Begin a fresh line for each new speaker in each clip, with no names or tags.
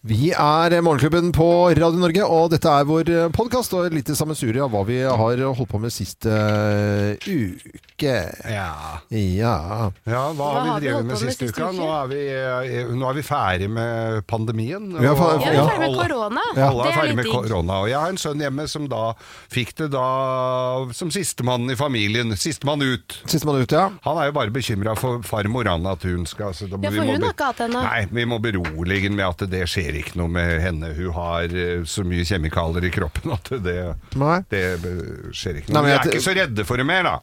Vi er Morgenklubben på Radio Norge, og dette er vår podkast og et lite sammensurium av hva vi har holdt på med siste uh, uke.
Ja.
Ja.
ja hva,
Hva
har vi
vi
drevet
holdt
med
med
siste uka?
uke?
Nå er, vi, eh, nå er vi ferdig med pandemien.
Ja, fa-
og
Ja, vi er
Ja.
ferdig med korona.
Alle er
er
ferdig med
litt
korona. Og jeg har en sønn hjemme som da fikk det da som sistemann i familien. Sistemann ut.
Sistemann ut, ja.
Han er jo bare bekymra for farmor Anna, at hun skal altså, da,
Ja,
vi
for hun har ikke hatt det ennå.
Nei, vi må berolige med at det skjer ikke noe med henne. Hun har eh, så mye kjemikalier i kroppen at det,
Nei.
det eh, skjer ikke
Nei,
noe.
men jeg
er ikke så redde for det mer, da.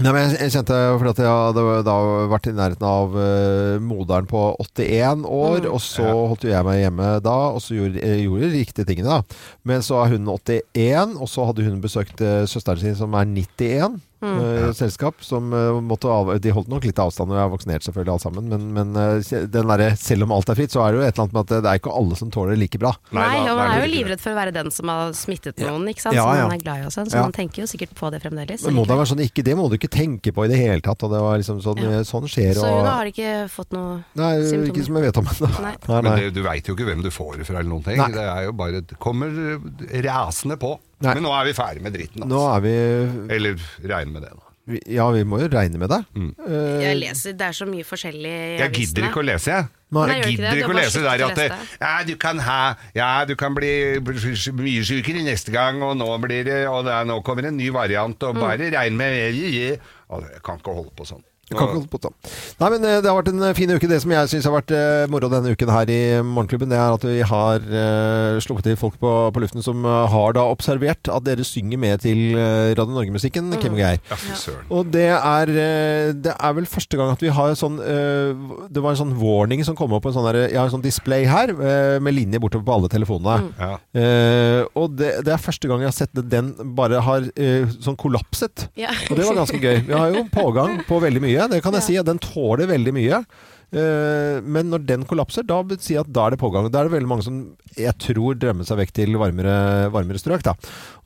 Nei, men jeg, kjente fordi at jeg hadde da vært i nærheten av uh, moderen på 81 år, og så
Ja.
holdt jo jeg meg hjemme da, og så gjorde, gjorde de riktige tingene da. Men så er hun 81, og så hadde hun besøkt uh, søsteren sin som er 91. eh, selskap som eh, måtte av, De holdt nok litt avstand, og jeg har vaksinert selvfølgelig alle sammen. Men, men eh, den derre- selv om alt er fritt, så er det jo et eller annet med at det er ikke alle som tåler det like bra.
Nei,
da-
og man er jo livredd for å være den som har smittet noen, ikke sant.
Ja,
Som man er glad i og sånn. Så
Ja.
man tenker jo sikkert på det fremdeles.
Men må det være sånn ikke, Det må du ikke tenke på i det hele tatt. Og det var liksom sånn,
Ja.
sånn skjer.
Så
Og,
hun har ikke fått noe
nei,
symptomer.
ikke som jeg vet om ennå.
Nei.
Nei,
Men det, du veit jo ikke hvem du får det fra eller noen ting.
Nei.
Det er jo bare det kommer rasende på.
Nei.
Men nå er vi ferdig med dritten. Altså.
Nå er vi
Eller regne med det, da.
vi- Ja, vi må jo regne med det. Eh,
Jeg leser, det er så mye forskjellig i
Jeg gidder ikke å lese, jeg.
Nei.
Jeg
ikke
gidder ikke å lese der at det,
lese.
ja, du kan ha Ja, du kan bli mye sykere neste gang, og nå blir det Og det er, nå kommer en ny variant,
Mm.
og bare regn med Jeg kan ikke holde på sånn.
På. Nei, men eh, Det har vært en fin uke. Det som jeg syns har vært eh, moro denne uken her i Morgenklubben, det er at vi har uh, sluppet til folk på, på luften som eh, har da observert at dere synger med til eh, Radio Norge-musikken, Kim og Geir.
Ja.
Og det er, eh, det er vel første gang at vi har sånn eh, Det var en sånn warning som kom opp. En sånn der, jeg har en sånn display her eh, med linje bortover på alle telefonene.
Ja.
Eh, og det, det er første gang jeg har sett det, den bare har eh, sånn kollapset.
Ja.
Og det var ganske gøy. Vi har jo pågang på veldig mye, det kan jeg si. Den tåler veldig mye. Eh, men når den kollapser, da si at da er det pågang. Da er det veldig mange som jeg tror drømmer seg vekk til varmere, varmere strøk. Da.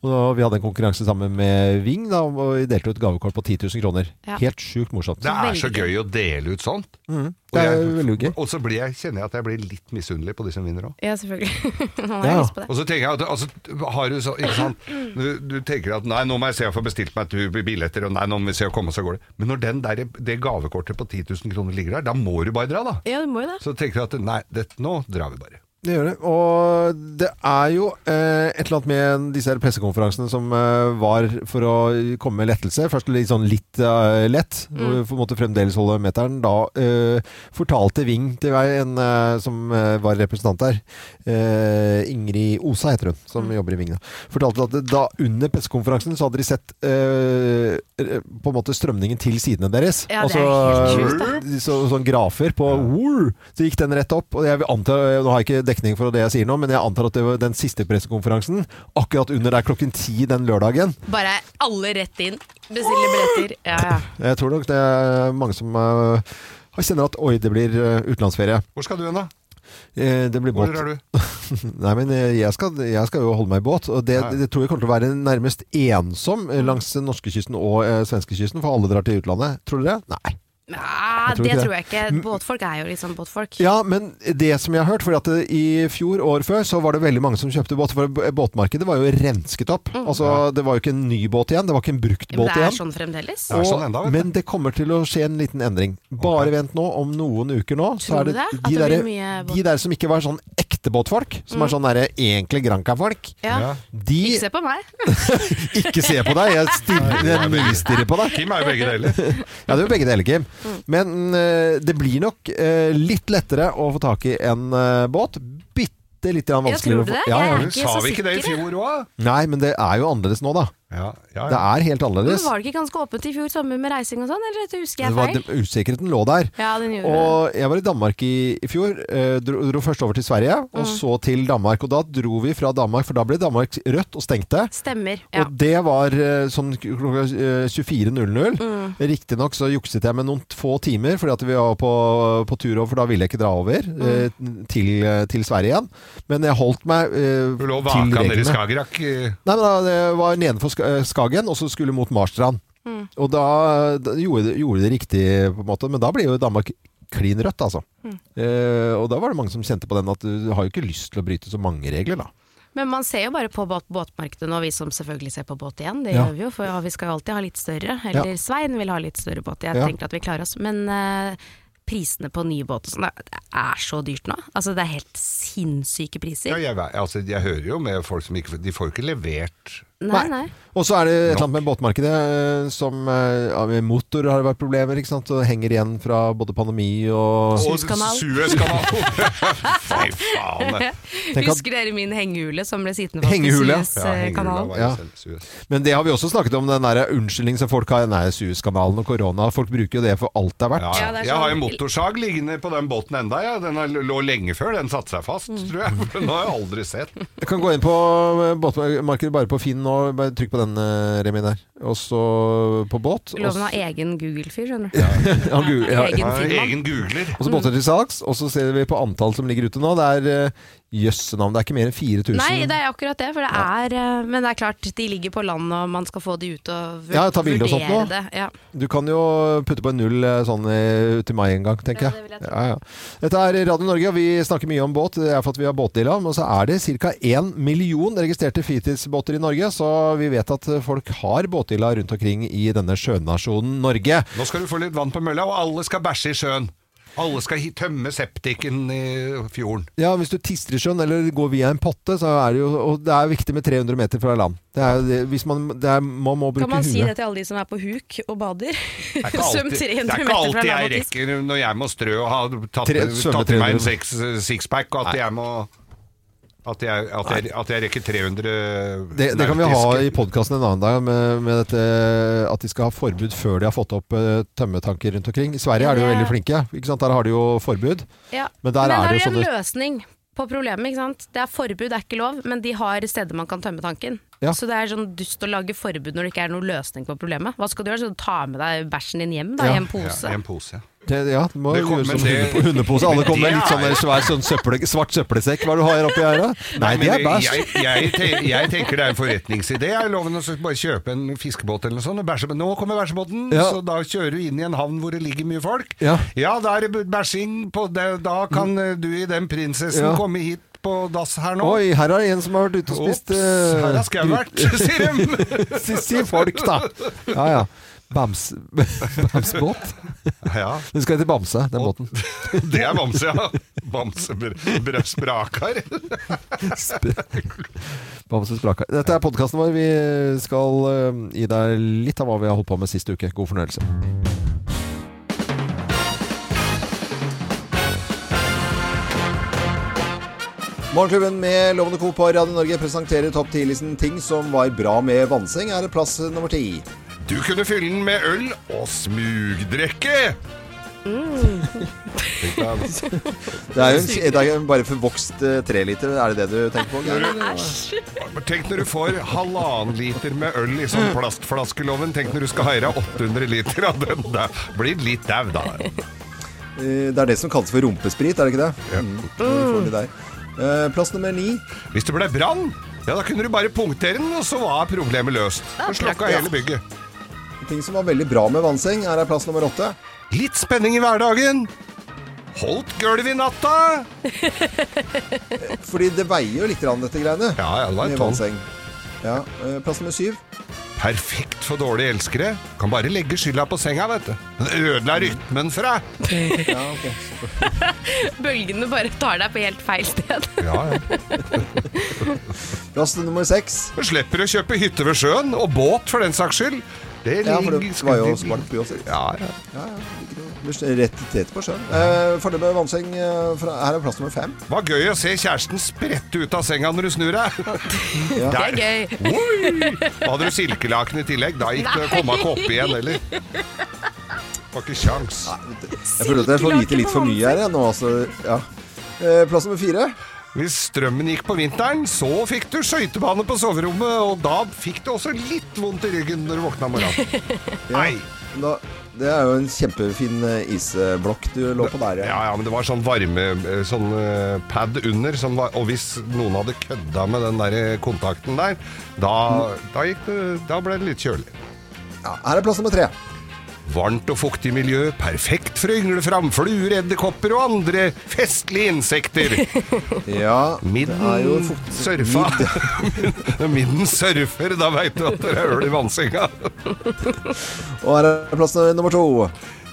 Og vi hadde en konkurranse sammen med Ving, da, og vi delte ut gavekort på 10 000 kroner.
Ja.
Helt sjukt morsomt.
Det er så gøy å dele ut sånt.
Mm.
Og
Det er
jeg-. Og så blir jeg, kjenner jeg at jeg blir litt misunnelig på de som vinner òg.
Ja, selvfølgelig.
Ja.
lyst på det.
Og så tenker jeg at altså, har du så, ikke sant? Du, du tenker at nei, nå må jeg se å få bestilt meg til billetter, og nei, nå må vi se å komme, så går det. Men når den der, det gavekortet på 10 000 kroner ligger der, da må du bare dra, da.
Ja, du må jo det.
Så tenker jeg at nei, det, nå drar vi bare.
Det gjør det. Og det er jo eh, et eller annet med disse her pressekonferansene som eh, var for å komme med lettelse. Først litt sånn litt eh, lett, og på en måte fremdeles holde meteren. Da eh, fortalte Ving til meg, en eh, som eh, var representant der, Ingrid Osa heter hun, som jobber i Ving, da, fortalte at da under pressekonferansen så hadde de sett på en måte strømningen til sidene deres.
Ja, det er helt sjukt,
så, sånn grafer på ja. så gikk den rett opp. Og jeg vil anta, nå har jeg ikke dekning for det jeg sier nå, men jeg antar at det var den siste pressekonferansen, akkurat under der klokken ti den lørdagen.
Bare alle rett inn. Bestille billetter. Ja, ja.
Jeg tror nok det er mange som uh, kjenner at oi, det blir uh, utenlandsferie.
Hvor skal du hen, da?
Eh, det blir båt.
Hvor er du?
Nei, men eh, jeg skal, jeg skal jo holde meg i båt. Og det, det tror jeg kommer til å være nærmest ensom eh, langs norskekysten og eh, svenskekysten, for alle drar til utlandet. Tror dere det? Nei.
Ja, det
det.
tror jeg ikke. Båtfolk er jo liksom båtfolk.
Ja, men det som jeg har hørt, for at i fjor, år før, så var det veldig mange som kjøpte båt. For båtmarkedet var jo rensket opp. Altså, Det var jo ikke en ny båt igjen, det var ikke en brukt
Men
båt
det er
igjen.
sånn fremdeles.
Det er sånn enda, vet
men det kommer til å skje en liten endring. Bare vent nå, om noen uker nå, så
Tror
er
du
det,
det?
De,
det
der, de der som ikke var sånn ekte båtfolk, som er sånn derre egentlig Granca-folk,
Ja.
De
Ikke se på meg.
Ikke se på deg, jeg, stirrer, nistirrer på deg.
Kim er jo begge deler.
Ja, det er jo begge deler, Kim.
Mm.
Men eh, det blir nok eh, litt lettere å få tak i en eh, båt. Bitte grann
Ja,
vanskeligere.
tror
å få-
det?
Ja,
Jeg er ikke
sa
så
vi ikke det i
sikker,
fjor òg?
Nei, men det er jo annerledes nå, da.
Ja, ja,
Det er helt
Men var det ikke ganske åpent i fjor sommer med reising og sånn, eller det husker
Det
jeg
var,
feil?
det, usikkerheten lå der.
Ja, den gjorde det.
Og jeg var i Danmark i, i fjor. Eh, dro, dro først over til Sverige,
Mm.
og så til Danmark. Og da dro vi fra Danmark, for da ble Danmark rødt og stengte.
Stemmer. Ja.
Og det var eh, sånn klokka eh, 24.00.
Mm.
Riktignok så jukset jeg med noen få timer, fordi at vi var på, på tur over, for da ville jeg ikke dra over eh,
Mm.
til, eh, til Sverige igjen. Men jeg holdt meg eh,
Du lå
til
vaka nede i. Skagerrak. eh,
Nei, men da, det var nedenfor Sk- eh, Skagen, og så skulle mot Marstrand.
Mm.
Og da, da gjorde, gjorde det riktig, på en måte. Men da ble jo Danmark klin rødt, altså.
Mm.
Eh, og da var det mange som kjente på den at du har jo ikke lyst til å bryte så mange regler, da.
Men man ser jo bare på båt, båtmarkedet nå, vi som selvfølgelig ser på båt igjen. Det
Ja.
gjør vi jo, for ja, vi skal jo alltid ha litt større. Eller Svein vil ha litt større båt. Jeg
Ja.
tenker at vi klarer oss. Men eh, prisene på nye båter sånn, det er så dyrt nå. Altså det er helt sinnssyke priser.
Ja, jeg, altså, jeg hører jo med folk som ikke De får ikke levert
Nei, nei.
Og så er det et eller annet med båtmarkedet eh, som eh, ja, Med motor har det vært problemer, ikke sant. Og henger igjen fra både pandemi og
Suezkanal.
Fy faen.
Tenk at-
Husker dere min hengehule som ble sittende fast
Hengehule, ja.
i
Ja,
Suezkanalen?
Ja.
selv Suez.
Men det har vi også snakket om, den der unnskyldning som folk har. Nei, Suezkanalen og korona. Folk bruker jo det for alt det er verdt.
Ja,
Ja, det er
jeg har
sånn-
en motorsag liggende på den båten enda. Ja. Den lå lenge før den satte seg fast,
Mm.
tror jeg. For Den har jeg aldri sett.
Jeg kan gå inn på eh, båtmarkedet bare på Finn nå. Bare trykk på den, eh, Remi, der. Og så på båt. og
Loven har egen Google-fyr, skjønner du.
Ja, Google, ja.
Egen
egen googler.
Og så båter til salgs, og så ser vi på antall som ligger ute nå. Det er jøssenavn, det er ikke mer enn 4000.
Nei, det er akkurat det. For det er, eh, men det er klart, de ligger på land, og man skal få de ut og vurdere
Ja, ta bilder og sånt nå.
det. Ja.
Du kan jo putte på en null eh, sånn eh, ut til mai en gang, tenker
Ja,
jeg.
det vil jeg.
Ja, ja. Dette er Radio Norge, og vi snakker mye om båt. Det er for at vi har båtdealer. Men så er det ca. én million registrerte fritidsbåter i Norge, så vi vet at folk har båtdealer rundt omkring i denne sjønasjonen Norge.
Nå skal du få litt vann på mølla, og alle skal bæsje i sjøen. Alle skal tømme septiken i fjorden.
Ja, hvis du tister i sjøen eller går via en potte, så er det jo Og det er viktig med 300 meter fra land. Det er, det, hvis man, det er, man må bruke
Kan man si det til alle de som er på huk og bader?
Det er ikke
Svøm
alltid, det er ikke alltid jeg
land
rekker når jeg må strø og ha tatt,
Tre-
tatt i meg en
300.
six- sixpack, og at jeg må at jeg, at, jeg, at jeg rekker 300
Det, det kan vi ha i podkasten en annen dag, med, med dette at de skal ha forbud før de har fått opp uh, tømmetanker rundt omkring. I Sverige er de jo veldig flinke. Ikke sant? Der har de jo forbud.
Ja.
Men der er det jo sånne en
løsning på problemet. ikke sant? Det er forbud, det er ikke lov, men de har steder man kan tømme tanken.
Ja.
Så det er sånn dust å lage forbud når det ikke er noen løsning på problemet. Hva skal du gjøre? Så ta med deg bæsjen din hjem da,
Ja.
i en pose?
Ja, i en pose. ja.
Det, Ja, det må
Det
gjøre som
det-
hundepose. hundepose. Alle kommer med litt sånn svær sånn søppel, svart søppelsekk. Hva er det du har oppi her, da? Nei, det er bæsj.
Jeg, jeg, te- jeg tenker det er en forretningsidé. Jeg loven å bare kjøpe en fiskebåt eller noe sånt. Bæsje, men nå kommer bæsjebåten,
Ja.
så da kjører du inn i en havn hvor det ligger mye folk.
Ja.
da er det bæsjing på det. Da kan mm. du i den prinsessen
Ja.
komme hit på dass her nå.
Oi, her er det en som har vært ute og spist
Ops,
uh,
her har skau vært, sier de.
Si folk, da. Ja ja. Bams, Bamsebåt?
Ja,
Den skal til Bamse, den båten.
det er Bamse, ja. Bamse br Sprakar.
Dette er podkasten vår. Vi skal eh, gi deg litt av hva vi har holdt på med sist uke. God fornøyelse. Morgenklubben med Lovende Co. på Radio Norge presenterer topp 10-listen ting som var bra med vannseng. Er det plass nummer ti?
Du kunne fylle den med øl og smugdrikke. Mm.
Det er jo en, det er jo bare forvokst eh, treliter. Er det det du tenker på? Æsj!
Tenk når du får halvannen liter med øl i sånn plastflaskeloven. Tenk når du skal ha i deg 800 liter av den. Da blir det litt dau, da.
Eh, Det er det som kalles for rumpesprit, er det ikke det?
Ja.
Mm. Det. Eh, Plass nummer ni.
Hvis det ble brann, ja, da kunne du bare punktere den, og så var problemet løst. Og slokka hele bygget.
Ting som var veldig bra med vannseng, er plass nummer åtte.
Litt spenning i hverdagen. Holdt gulv i natta.
Fordi det veier jo litt, rann, dette greiene.
Ja, ja, det var tonn.
Ja, eh, Plass nummer syv.
Perfekt for dårlige elskere. Kan bare legge skylda på senga, vet du. Den ødela rytmen for deg.
Ja.
Bølgene bare tar deg på helt feil sted.
Ja, ja.
Plass nummer seks.
Du slipper å kjøpe hytte ved sjøen, og båt for den saks skyld. Det
Ja, for det var jo smart by
også. Ja,
ja. Ja, ja, Rett, tett på sjøen. Eh, Fordel med vannseng eh, Her er plass nummer fem.
Var gøy å se kjæresten sprette ut av senga når du snur deg.
Ja.
Det er gøy.
Oi! Da hadde du silkelaken i tillegg. Da gikk det å komme ikke opp igjen heller. Var ikke kjangs.
Jeg føler at jeg får vite litt for mye her jeg, nå. Altså, ja. Eh, Plass nummer fire.
Hvis strømmen gikk på vinteren, så fikk du skøytebane på soverommet, og da fikk du også litt vondt i ryggen når du våkna om morgenen. Nei.
Da, det er jo en kjempefin eh, isblokk du lå på der.
Ja, ja, men det var sånn varme eh, Sånn eh, pad under. Som var, og hvis noen hadde kødda med den der kontakten der, da, da, det, da ble det litt kjølig.
Ja, her er plass nummer tre.
Varmt og fuktig miljø, perfekt for å yngle fram fluer, edderkopper og andre festlige insekter.
Ja,
Midden
det er jo
surfa. Midden. midden surfer, da veit du at det er øl i vannsenga.
Og her er plass nummer to.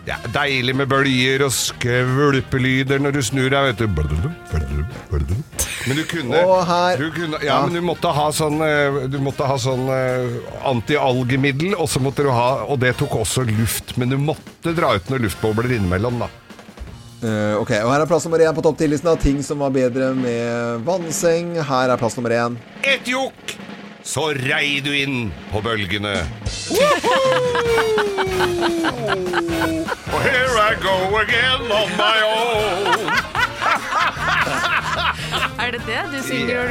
Ja, deilig med bølger og skvulpelyder når du snur deg, vet du. Men du kunne, du kunne Ja, men du måtte ha sånn eh, Du måtte ha sånn eh, antialgemiddel, og så måtte du ha Og det tok også luft, men du måtte dra ut noen luftbobler innimellom, da.
Uh, ok, og her er plass nummer én på topp 10-listen av ting som var bedre med vannseng. Her er plass nummer én.
Et jokk! Så rei du inn på bølgene. Here I go again on my own.
Er det det du synger når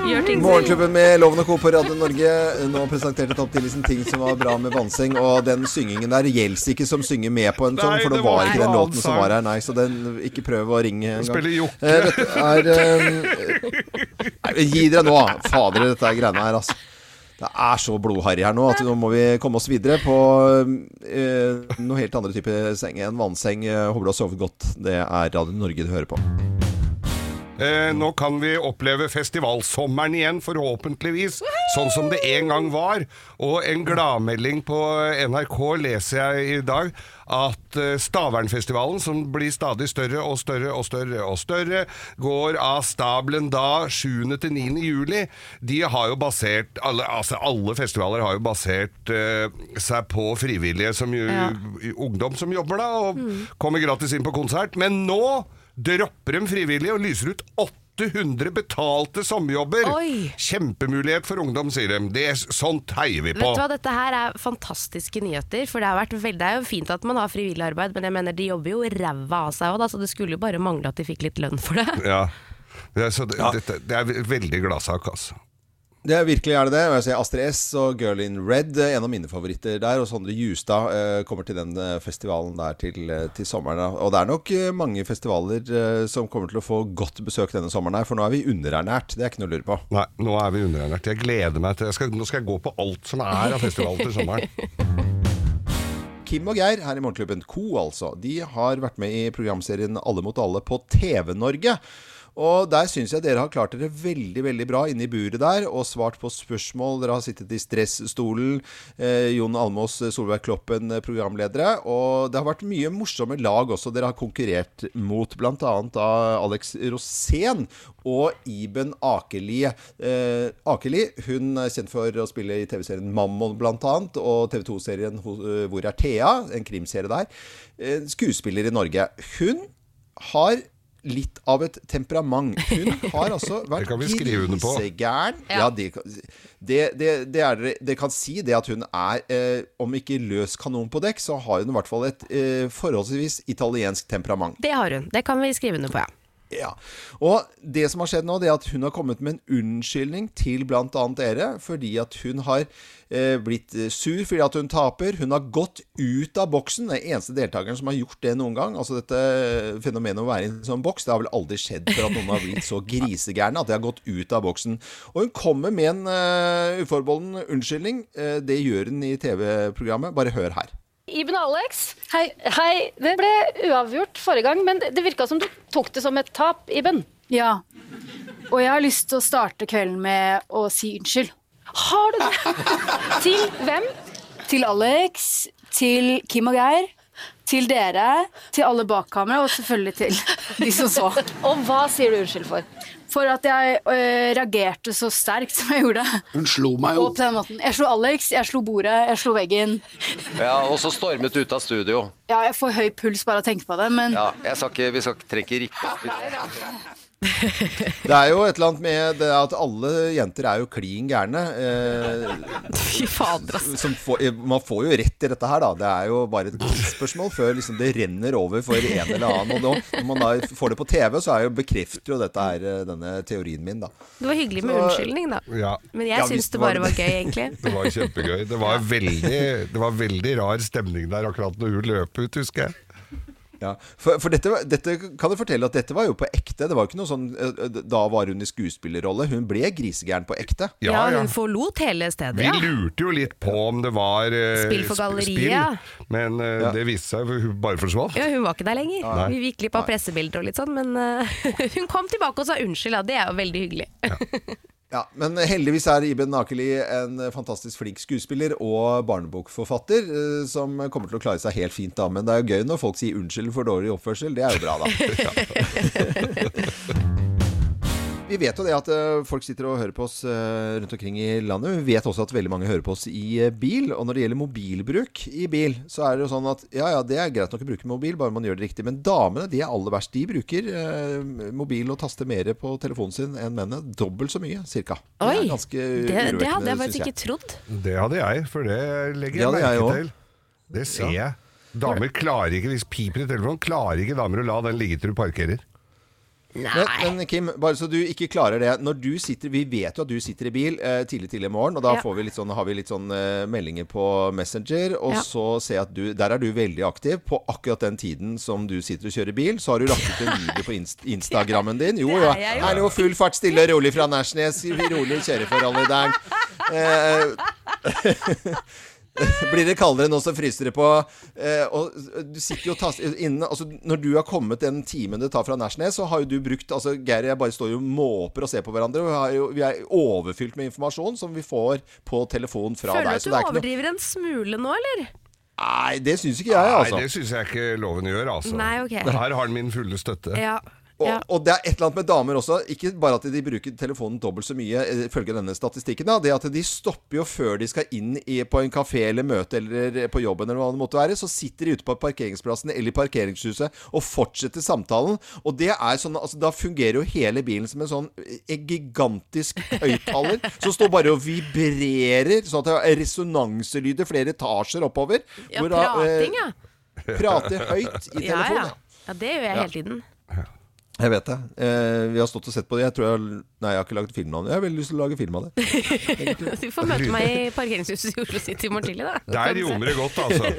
du gjør ting?
Morgenklubben med Lovende Co. på Radio Norge nå presenterte topp 10-listen ting som var bra med vannseng. Og den syngingen der gjelder ikke som synger med på en
sånn,
for det
var
var ikke den låten som var her. Nei, så den, ikke prøv å ringe engang.
Spiller jokke.
Eh, dette er eh, Gi dere nå, fader, dette er greiene her, altså. Det er så blodharry her nå at nå må vi komme oss videre på eh, noe helt andre type seng. En vannseng. Eh, Håper du har sovet godt. Det er Radio Norge du hører på.
Eh, nå kan vi oppleve festivalsommeren igjen, forhåpentligvis, sånn som det en gang var. Og en gladmelding på NRK leser jeg i dag at eh, Stavernfestivalen, som blir stadig større og større og større og større, går av stabelen da 7. til 9. juli. De har jo basert alle, altså alle festivaler har jo basert uh, seg på frivillige som
Ja.
ungdom som jobber da, og kommer gratis inn på konsert. Men nå dropper dem frivillig og lyser ut 800 betalte sommerjobber.
Oi.
Kjempemulighet for ungdom, sier de. Det er, sånt heier vi på.
Vet du hva, Dette her er fantastiske nyheter. For Det, har vært veldig, det er jo fint at man har frivillig arbeid, men jeg mener de jobber jo ræva av seg òg, så det skulle jo bare mangle at de fikk litt lønn for det.
Ja. Det er, så det, dette, det er veldig gladsak, altså.
Det er virkelig er det det. Jeg ser Astrid S og Girl in Red, eh, en av mine favoritter der. Og Sondre Justad eh, kommer til den eh, festivalen der til, eh, til sommeren. Og det er nok mange festivaler eh, som kommer til å få godt besøk denne sommeren her, for nå er vi underernært. Det er ikke noe å lure på.
Nei, nå er vi underernært. Jeg gleder meg til jeg skal, Nå skal jeg gå på alt som er av festival til sommeren.
Kim og Geir her i Morgenklubben Co, altså. De har vært med i programserien Alle mot alle på TV-Norge. Og der syns jeg dere har klart dere veldig veldig bra inne i buret der og svart på spørsmål. Dere har sittet i stressstolen. Eh, Jon Almås, Solveig Kloppen, eh, programledere. Og det har vært mye morsomme lag også dere har konkurrert mot. Blant annet av Alex Rosén og Iben Akeli. Eh, Akeli hun er kjent for å spille i TV-serien Mammon annet, og TV 2-serien eh, Hvor er Thea? En krimserie der. Eh, skuespiller i Norge. Hun har litt av et temperament. Hun har altså vært
Det kan vi skrive under på.
grisegæren.
Ja.
Det, det, det, det, er, det kan si det at hun er, eh, om ikke løs kanon på dekk, så har hun i hvert fall et eh, forholdsvis italiensk temperament.
Det har hun. Det kan vi skrive under på, ja.
Ja. Og det som har skjedd nå, det er at hun har kommet med en unnskyldning til bl.a. dere, fordi at hun har eh, blitt eh, sur fordi at hun taper. Hun har gått ut av boksen. Den eneste deltakeren som har gjort det noen gang. Altså dette fenomenet å være i en sånn boks, det har vel aldri skjedd før at noen har blitt så grisegærne at de har gått ut av boksen. Og hun kommer med en uh, uforbeholden unnskyldning. Uh, det gjør hun i TV-programmet. Bare hør her.
Iben Alex, hei. hei. Det ble uavgjort forrige gang, men det, det virka som du tok det som et tap, Iben.
Ja. Og jeg har lyst til å starte kvelden med å si unnskyld.
Har du det? Til hvem?
Til Alex, til Kim og Geir, til dere, til alle bak kamera, og selvfølgelig til de som så.
Og hva sier du unnskyld for?
For at jeg øh, reagerte så sterkt som jeg gjorde.
Hun slo meg jo.
Og på den måten. Jeg slo Alex, jeg slo bordet, jeg slo veggen.
Ja, og så stormet du ut av studio.
Ja, jeg får høy puls bare av å tenke på det, men
Ja, jeg skal ikke, vi skal ikke trekke rippe.
Det er jo et eller annet med det at alle jenter er jo klin gærne. Eh,
Fy fader, ass.
man får jo rett i dette her, da. Det er jo bare et spørsmål før liksom det renner over for en eller annen. Og da, når man da får det på TV, så er jo, bekrefter jo dette her eh, denne teorien min, da.
Det var hyggelig med
Så-
unnskyldning, da.
Ja.
Men jeg
ja,
syns
det
bare
var
var gøy, egentlig.
Det var kjempegøy. Det var veldig, det var veldig rar stemning der akkurat når hun løp ut, husker jeg.
Ja, for, for dette, dette kan du fortelle at dette var jo på ekte. Det var jo ikke noe sånn eh, Da var hun i skuespillerrolle. Hun ble grisegæren på ekte.
Ja,
Ja,
hun forlot hele stedet.
Vi lurte jo litt på om det var uh,
Spill for galleriet.
spill, men eh, det viste seg for hun bare forsvant.
Ja, hun var ikke der lenger. Vi gikk glipp av pressebilder og litt sånn, men uh, hun kom tilbake og sa unnskyld, ja, det er jo veldig hyggelig.
Ja, Men heldigvis er Iben Nakeli en fantastisk flink skuespiller og barnebokforfatter eh, som kommer til å klare seg helt fint da. Men det er jo gøy når folk sier unnskyld for dårlig oppførsel. Det er jo bra, da. Vi vet jo det at eh, folk sitter og hører på oss eh, rundt omkring i landet. Vi vet også at veldig mange hører på oss i eh, bil. Og når det gjelder mobilbruk i bil, så er det jo sånn at ja, ja, det er greit nok å bruke mobil, bare man gjør det riktig. Men damene, de er aller verst. De bruker mobil og taster mer på telefonen sin enn mennene. Dobbelt så mye, cirka. Det
Oi,
ganske
det, det hadde jeg faktisk ikke trodd.
Det hadde jeg, for det legger
Det
jeg
hadde jeg
merke til. Det ser jeg. Damer klarer ikke, hvis piper i telefonen, klarer ikke damer å la den ligge til du parkerer.
Men, men Kim, bare så du ikke klarer det Når du sitter, Vi vet jo at du sitter i bil eh, tidlig tidlig i morgen, og da
Ja.
får vi litt sånn, har vi litt sånn eh, meldinger på Messenger. Og
Ja.
så ser jeg at du Der er du veldig aktiv. På akkurat den tiden som du sitter og kjører bil, så har du lagt ut en video på inst Instagrammen din. Jo,
jo.
Er jo full fart, stille og rolig fra Nærsnes. Rolig kjøreforhold i dag. Eh, blir det kaldere nå, så fryser det på. Eh, og du sitter jo tas- inne altså, Når du har kommet den timen det tar fra Nærsnes, så har jo du brukt altså, Geir og jeg bare står jo måper og ser på hverandre. Og vi, har jo, vi er overfylt med informasjon som vi får på telefon fra
Føler du
deg.
at du
at du overdriver noe
en smule nå, eller?
Nei, det syns ikke jeg, altså.
Nei, det syns jeg ikke loven gjør, altså.
Nei, okay.
Her har den min fulle støtte.
Ja.
Og,
ja.
og det er et eller annet med damer også. Ikke bare at de bruker telefonen dobbelt så mye, eh, ifølge denne statistikken. da Det at de stopper jo før de skal inn i, på en kafé eller møte eller på jobben eller hva det måtte være. Så sitter de ute på parkeringsplassen eller i parkeringshuset og fortsetter samtalen. Og det er sånn altså Da fungerer jo hele bilen som en sånn en gigantisk høyttaler som står bare og vibrerer, sånn at det er resonanselyder flere etasjer oppover.
ja,
eh,
prating, ja.
Prater høyt i
Ja,
telefonen.
ja. ja, det gjør jeg hele tiden.
Jeg vet det. Eh, vi har stått og sett på det. Jeg tror jeg, Nei, jeg har ikke laget film av det. Jeg har veldig lyst til å lage film av det.
Du får møte meg i parkeringshuset i Oslo City i morgen tidlig, da.
Der ljomer det godt, altså.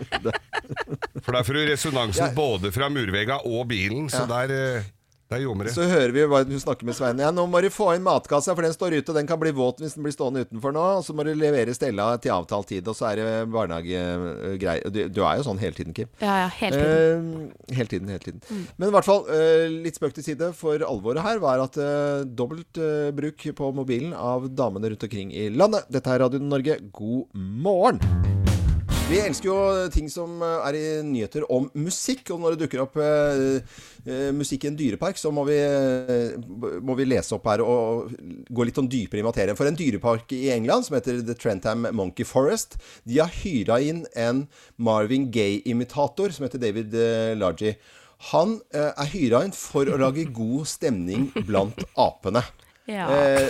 For der får du resonansen
Ja.
både fra murvegga og bilen, så der, eh, der er det.
Så hører vi hva hun snakker med Svein. Ja, nå må du få inn matkassa, for den står ute. Den kan bli våt hvis den blir stående utenfor nå. Og så må du levere Stella til avtalt tid, og så er det barnehagegreier. Du, du er jo sånn hele tiden, Kim.
Ja, ja, hele tiden.
Eh, hele tiden, hele tiden. Men i hvert fall, eh, litt spøk til side, for alvoret her var at eh, dobbelt eh, bruk på mobilen av damene rundt omkring i landet. Dette er Radio Norge, god morgen! Vi elsker jo ting som eh, er i nyheter om musikk, og når det dukker opp eh, eh, musikk i en dyrepark, så må vi, eh, må vi lese opp her og gå litt sånn dypere i materien. For en dyrepark i England som heter The Trentham Monkey Forest, de har hyra inn en Marvin Gaye-imitator som heter David Largie. Han eh, er hyra inn for å lage god stemning blant apene.
Ja.
Eh,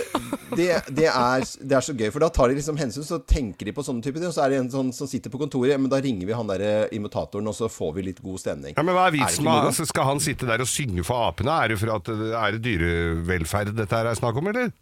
det, det, er, det er så gøy, for da tar de liksom hensyn, så tenker de på sånne typer ting. Og så er det en sånn som sitter på kontoret, men da ringer vi han der eh, imitatoren, og så får vi litt god stemning.
Ja, men hva er vitsen med altså, Skal han sitte der og synge for apene? Er det for at er det dyrevelferd dette her er snakk om, eller?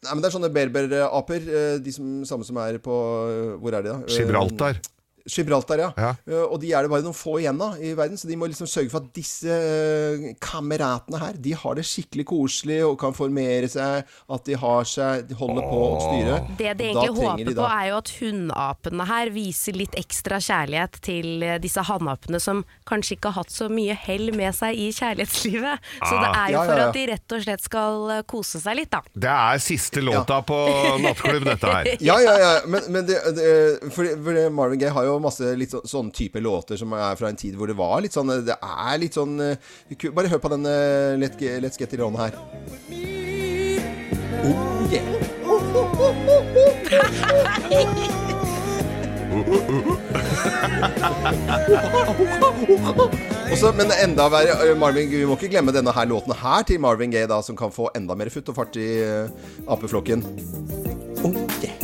Nei, men det er sånne berberaper, eh, de som, samme som er på eh, Hvor er de, da? Eh,
Gibraltar.
Gibraltar, ja.
Ja.
Eh, Og de er det bare noen få igjen av i verden, så de må liksom sørge for at disse eh, kameratene her, de har det skikkelig koselig og kan formere seg, at de har seg, de holder på å styre.
Det de egentlig håper
de
på, er jo at hunnapene her viser litt ekstra kjærlighet til eh, disse hannapene som kanskje ikke har hatt så mye hell med seg i kjærlighetslivet. Så det er jo
Ja, ja,
for at de rett og slett skal kose seg litt, da.
Det er siste låta på nattklubb, dette her.
Ja, ja, ja. Men, men det, det, for, for Marvin Gaye har jo masse litt sånn, sånn type låter som er fra en tid hvor det var litt sånn Det er litt sånn eh, Bare hør på den eh, Let Let's Get It On her. Oh, yeah. Også, men enda verre eh, Marvin, Vi må ikke glemme denne her låten her til Marvin Gaye, da, som kan få enda mer futt og fart i uh, apeflokken. Oh, yeah.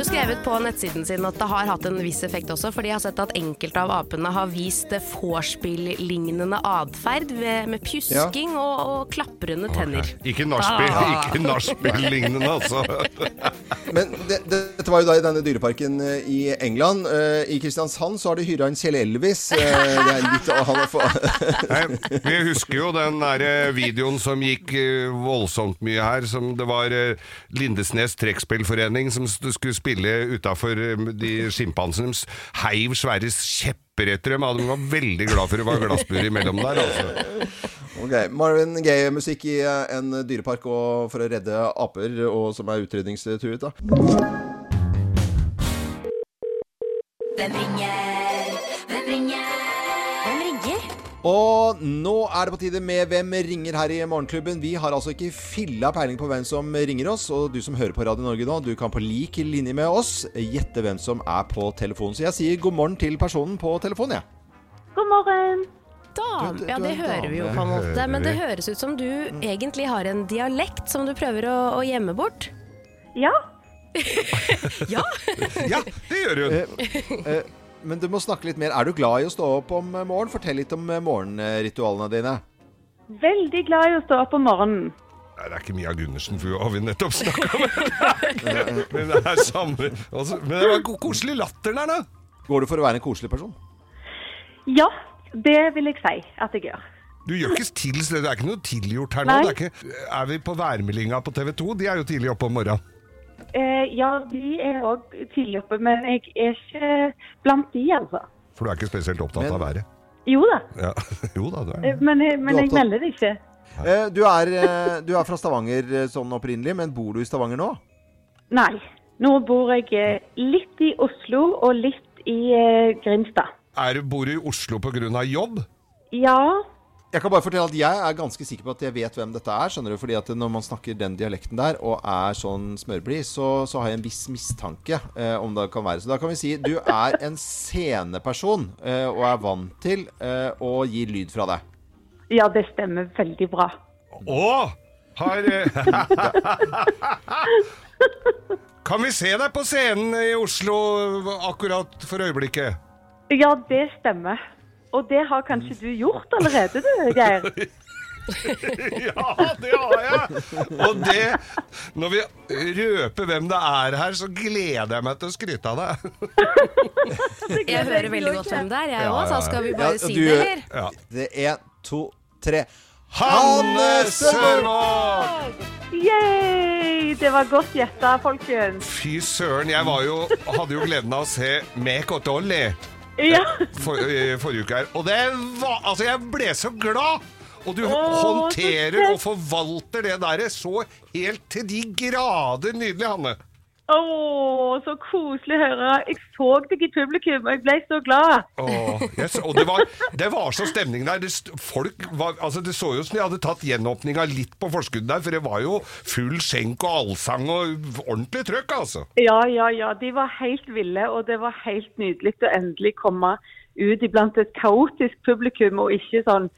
Jo skrevet på nettsiden sin at det har hatt en viss effekt også, for de har sett at enkelte av apene har vist vorspiel-lignende atferd ved- med pjusking og, og klaprende tenner.
Ikke nachspiel, ikke nachspiel-lignende, altså.
Men det, det, dette var jo da i denne dyreparken eh, i England. Eh, I Kristiansand så har de hyra inn Kjell Elvis. Eh, det er litt,
Nei, vi husker jo den der videoen som gikk voldsomt mye her, som det var Lindesnes trekkspillforening som skulle spille utafor de sjimpansene. De heiv svære kjepper etter dem. De var veldig glad for det var glassbur imellom der. Altså.
Ok, Marvin Gaye-musikk i eh, en dyrepark og for å redde aper og som er utrydningstruet. da.
Hvem ringer? Hvem ringer?
Hvem ringer?
Og nå er det på tide med Hvem ringer her i Morgenklubben. Vi har altså ikke filla peiling på hvem som ringer oss. Og du som hører på Radio Norge nå, du kan på lik linje med oss gjette hvem som er på telefonen. Så jeg sier god morgen til personen på telefonen, jeg.
God morgen.
Dam. Ja, det
er
hører vi jo på en måte, men det høres ut som du egentlig har en dialekt som du prøver å, å gjemme bort.
Ja.
Ja,
Ja, det gjør hun.
Eh, Men du må snakke litt mer. Er du glad i å stå opp om morgenen? Fortell litt om eh, morgenritualene dine.
Veldig glad i å stå opp om morgenen.
Nei, det er ikke Mia Gundersen, for hun har vi nettopp snakka med. Men det er samme altså, Men det var koselig latter der, da.
Går du for å være en koselig person?
Ja, det vil jeg si at jeg gjør.
Du gjør ikke til, det er ikke noe tilgjort her nå. Det er, ikke, er vi på værmeldinga på TV 2? De er jo tidlig oppe om morgenen.
Eh, ja, de er òg tidlig oppe, men jeg er ikke blant de, altså.
For du er ikke spesielt opptatt
Men-
av været.
Jo da,
Ja. Jo da, du er
eh, men, jeg- men
Du er
jeg melder det ikke.
Eh, Du er, eh, du er fra Stavanger eh, sånn opprinnelig, men bor du i Stavanger nå?
Nei. Nå bor jeg eh, litt i Oslo og litt i eh, Grimstad.
Er du bor du i Oslo pga. jobb?
Ja,
Jeg kan bare fortelle at jeg er ganske sikker på at jeg vet hvem dette er. skjønner du? Fordi at når man snakker den dialekten der, og er sånn smørblid, så, så har jeg en viss mistanke eh, om det kan være. Så da kan vi si du er en sceneperson eh, og er vant til eh, å gi lyd fra deg.
ja, det stemmer veldig bra.
Å! Har eh, Kan vi se deg på scenen i Oslo akkurat for øyeblikket?
Ja, det stemmer. Og det har kanskje du gjort allerede, du, Geir?
Ja, det har jeg! Og det Når vi røper hvem det er her, så gleder jeg meg til å skryte av deg.
jeg hører veldig godt hvem det er, jeg
Ja,
òg,
ja,
så skal vi
Ja,
bare
og
si
du-
det, eller?
Ja.
Det er én, to, tre.
Hanne Sørvåg!
Yay! Det var godt gjetta, folkens.
Fy søren, jeg var jo, hadde jo gleden av å se Mek og Dolly
Ja.
for, forrige uke her. Og det var Altså, jeg ble så glad! Og du
Åh,
håndterer og forvalter det der så helt til de grader nydelig, Hanne.
Å, så koselig å høre. Jeg så deg i publikum, og jeg ble så glad.
Åh, yes, og det var, det var så stemning der. Det, folk var, altså det så jo som de hadde tatt gjenåpninga litt på forskudd der, for det var jo full skjenk og allsang og ordentlig trøkk, altså.
Ja, ja, ja. De var helt ville, og det var helt nydelig å endelig komme ut iblant et kaotisk publikum, og ikke sånn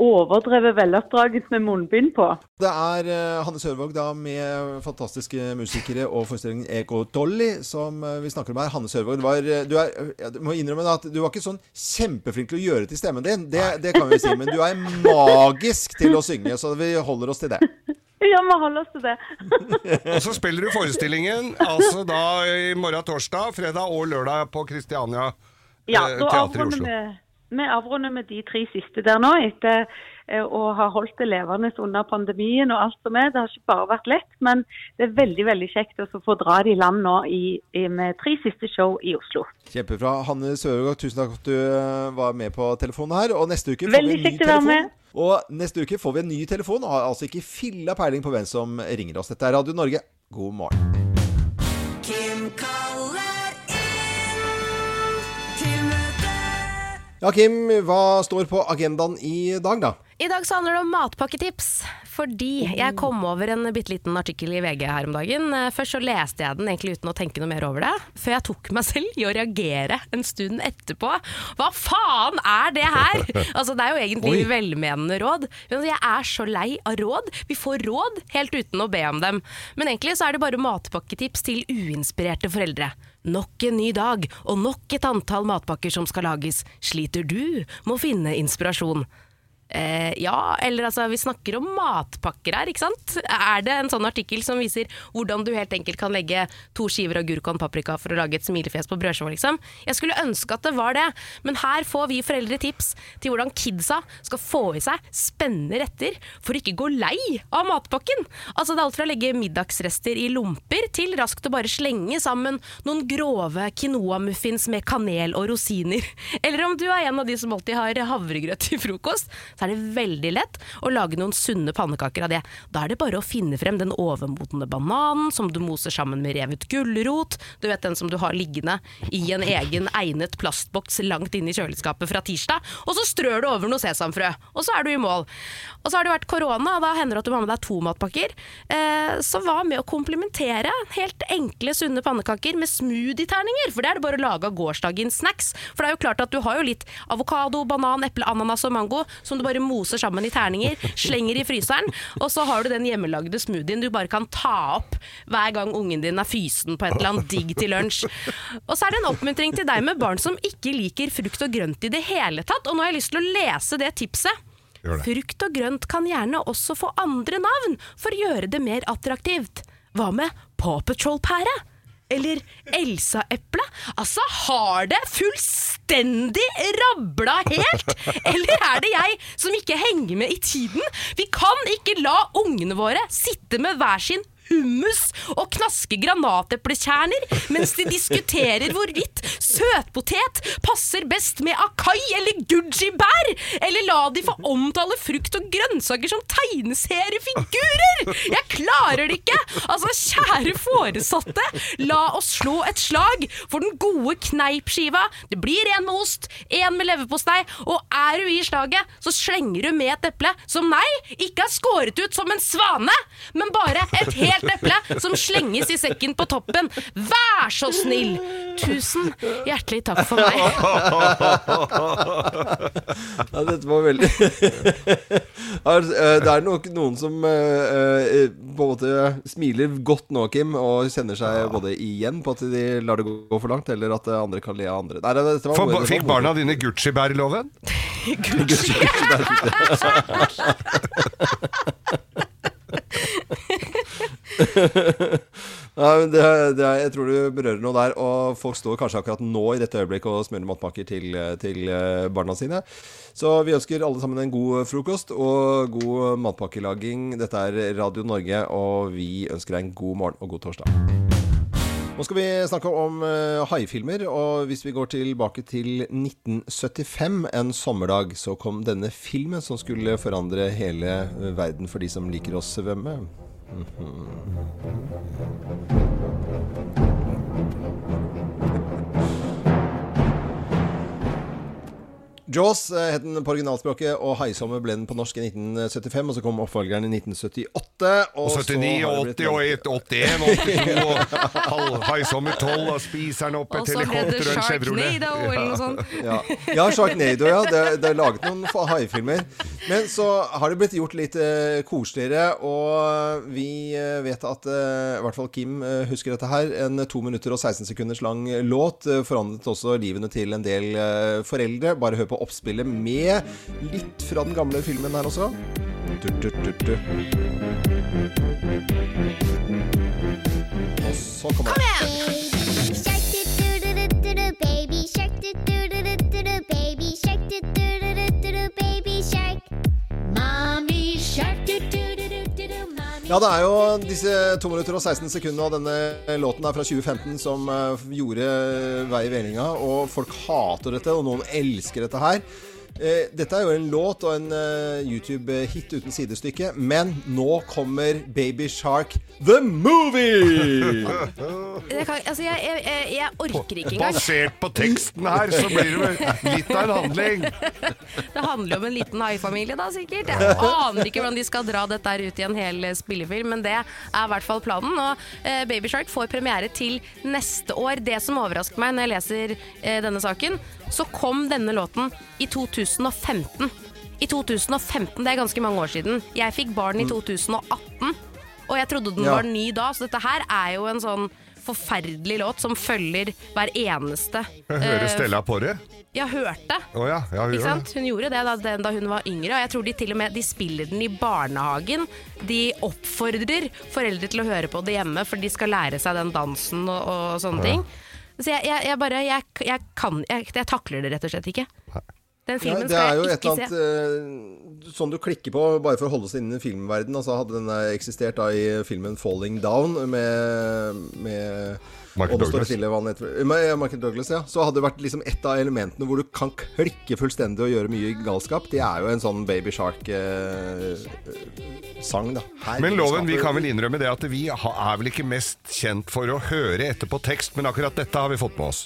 overdrevet veloppdragelse med munnbind på.
Det er eh, Hanne Sørvåg da med fantastiske musikere og forestillingen Eko Dolly som eh, vi snakker om her. Hanne Sørvåg, du var, eh, du, er, jeg må innrømme at du var ikke sånn kjempeflink til å gjøre til stemmen din. Det, det kan vi si. Men du er magisk til å synge, så vi holder oss til det.
Ja, vi holder oss til det.
Og så spiller du forestillingen altså da i morgen torsdag, fredag og lørdag på Kristiania
Ja,
eh, teater i Oslo.
vi, vi avrunder med de tre siste der nå, etter eh, å ha holdt det levende under pandemien og alt som er. Det har ikke bare vært lett, men det er veldig veldig kjekt å få dra det i land nå i, i, med tre siste show i Oslo.
Kjempebra. Hanne Sørgaard, tusen takk for at du eh, var med på telefonen her. Og neste uke får
Veldig
vi en ny telefon.
med.
Og neste uke får vi en ny telefon, og har altså ikke filla peiling på hvem som ringer oss. Dette er Radio Norge. God morgen.
Kim kaller
Ja, Kim, hva står på agendaen i dag, da?
I dag så handler det om matpakketips. Fordi jeg kom over en bitte liten artikkel i VG her om dagen. Eh, Først så leste jeg den egentlig uten å tenke noe mer over det. Før jeg tok meg selv i å reagere en stund etterpå. Hva faen er det her?! Altså Det er jo egentlig velmenende råd. Men jeg er så lei av råd. Vi får råd helt uten å be om dem. Men egentlig så er det bare matpakketips til uinspirerte foreldre. Nok en ny dag og nok et antall matpakker som skal lages. Sliter du med å finne inspirasjon? Eh, ja, eller altså, vi snakker om matpakker her, ikke sant? Er det en sånn artikkel som viser hvordan du helt enkelt kan legge to skiver agurk og paprika for å lage et smilefjes på brødskiva, liksom? Jeg skulle ønske at det var det, men her får vi foreldre tips til hvordan kidsa skal få i seg spennende retter for å ikke gå lei av matpakken. Altså, det er alt fra å legge middagsrester i lomper til raskt å bare slenge sammen noen grove quinoa-muffins med kanel og rosiner. Eller om du er en av de som alltid har havregrøt til frokost, så er det veldig lett å lage noen sunne pannekaker av det. Da er det bare å finne frem den overmodne bananen som du moser sammen med revet gulrot. Du vet den som du har liggende i en egen egnet plastboks langt inne i kjøleskapet fra tirsdag. Og så strør du over noe sesamfrø, og så er du i mål. Og så har det vært korona, og da hender det at du har med deg to matpakker. Eh, så hva med å komplementere helt enkle, sunne pannekaker med smoothie-terninger? For det er det bare å lage av gårsdagens snacks. For det er jo klart at du har jo litt avokado, banan, eple, ananas og mango som du bare moser sammen i terninger, slenger i fryseren, og så har du den hjemmelagde smoothien du bare kan ta opp hver gang ungen din er fysen på et eller annet digg til lunsj. Og så er det en oppmuntring til deg med barn som ikke liker frukt og grønt i det hele tatt, og nå har jeg lyst til å lese det tipset. Frukt og grønt kan gjerne også få andre navn for å gjøre det mer attraktivt. Hva med Paw Patrol-pære? Eller Elsa-eple? Altså, har det fullstendig rabla helt? Eller er det jeg som ikke henger med i tiden? Vi kan ikke la ungene våre sitte med hver sin hummus og knaske granateplekjerner mens de diskuterer hvorvidt søtpotet passer best med akai eller gujibær, eller la de få omtale frukt og grønnsaker som tegneseriefigurer! Jeg klarer det ikke! Altså, kjære foresatte, la oss slå et slag for den gode kneipskiva. Det blir en med ost, en med leverpostei, og er du i slaget, så slenger du med et eple som nei, ikke er skåret ut som en svane, men bare et helt eple som slenges i sekken på toppen. Vær så snill! Tusen hjertelig takk for meg.
Ja, dette var veldig eh, Det er nok noen som eh, eh, på en måte smiler godt nå, Kim, og kjenner seg både igjen på at de lar det gå for langt, eller at andre kan le av andre. Nei, dette var,
For,
det var
fikk barna dine Gucci-bær i loven?
Nei, men det, det jeg tror du berører noe der. Og folk står kanskje akkurat nå i dette øyeblikket og smører matpakker til, til eh, barna sine. Så vi ønsker alle sammen en god frokost og god matpakkelaging. Dette er Radio Norge, og vi ønsker deg en god morgen og god torsdag. Nå skal vi snakke om uh, haifilmer, og hvis vi går tilbake til 1975, en sommerdag, så kom denne filmen som skulle forandre hele eh, verden for de som liker å svømme. Mm-hmm. Jaws eh, het den på originalspråket, og 'Haisommer' ble den på norsk i 1975. Og så kom oppfølgeren i 1978.
Og
og
79,
har det blitt
80 og 81, 82 og halv- Haisommer 12, og spiser den opp
Og
et helikopter og en Chevrolet.
Sharknado eller noe sånt.
Ja, ja Sharknado, ja. Det, det er laget noen haifilmer. Men så har det blitt gjort litt eh, koseligere, og vi eh, vet at eh, i hvert fall Kim eh, husker dette her. En 2 minutter og 16 sekunders lang låt eh, forandret også livene til en del foreldre. Bare hør på oppspillet med litt fra den gamle filmen her også. Du, du, du, du. Og så kommer Kom
Shark
Ja, det er jo disse 2 minutter og 16 sekunder av denne låten er fra 2015 som eh, gjorde vei i vellinga, og folk hater dette, og noen elsker dette her. Eh, dette er jo en låt og en eh, YouTube-hit uten sidestykke, men nå kommer Baby Shark The Movie!
Jeg, kan, altså jeg, jeg, jeg, jeg orker ikke engang.
Basert på teksten her, så blir det vel litt av en handling.
Det handler jo om en liten haifamilie, da sikkert. Jeg aner ikke hvordan de skal dra dette her ut i en hel eh, spillefilm, men det er i hvert fall planen. Og eh, Baby Shark får premiere til neste år. Det som overrasker meg når jeg leser eh, denne saken, så kom denne låten i 2015. I 2015, det er ganske mange år siden. Jeg fikk barn i 2018, og jeg trodde den
Ja.
var ny da, så dette her er jo en sånn forferdelig låt som følger hver eneste
hører
eh,
Stella på det.
Ja, hørte.
Oh, ja, ja, hun
sant? Hun gjorde det da, da hun var yngre, og jeg tror de til og med de spiller den i barnehagen. De oppfordrer foreldre til å høre på det hjemme, for de skal lære seg den dansen og, og sånne ting. Så jeg, jeg, jeg bare jeg, kan jeg, takler det rett og slett ikke. Den
Ja,
filmen
det
skal
er jo
jeg
et
ikke
eller
se.
annet eh, sånn du klikker på bare for å holde seg innen filmverdenen. Altså Hadde den eh, eksistert da i filmen 'Falling Down' med, med
Michael
det
Douglas.
stille. Michael Douglas, ja. Så hadde det vært liksom et av elementene hvor du kan klikke fullstendig og gjøre mye galskap. Det er jo en sånn Baby Shark-sang, da.
Men Loven, vi kan vel innrømme det at vi er vel ikke mest kjent for å høre etterpå tekst, men akkurat dette har vi fått med oss.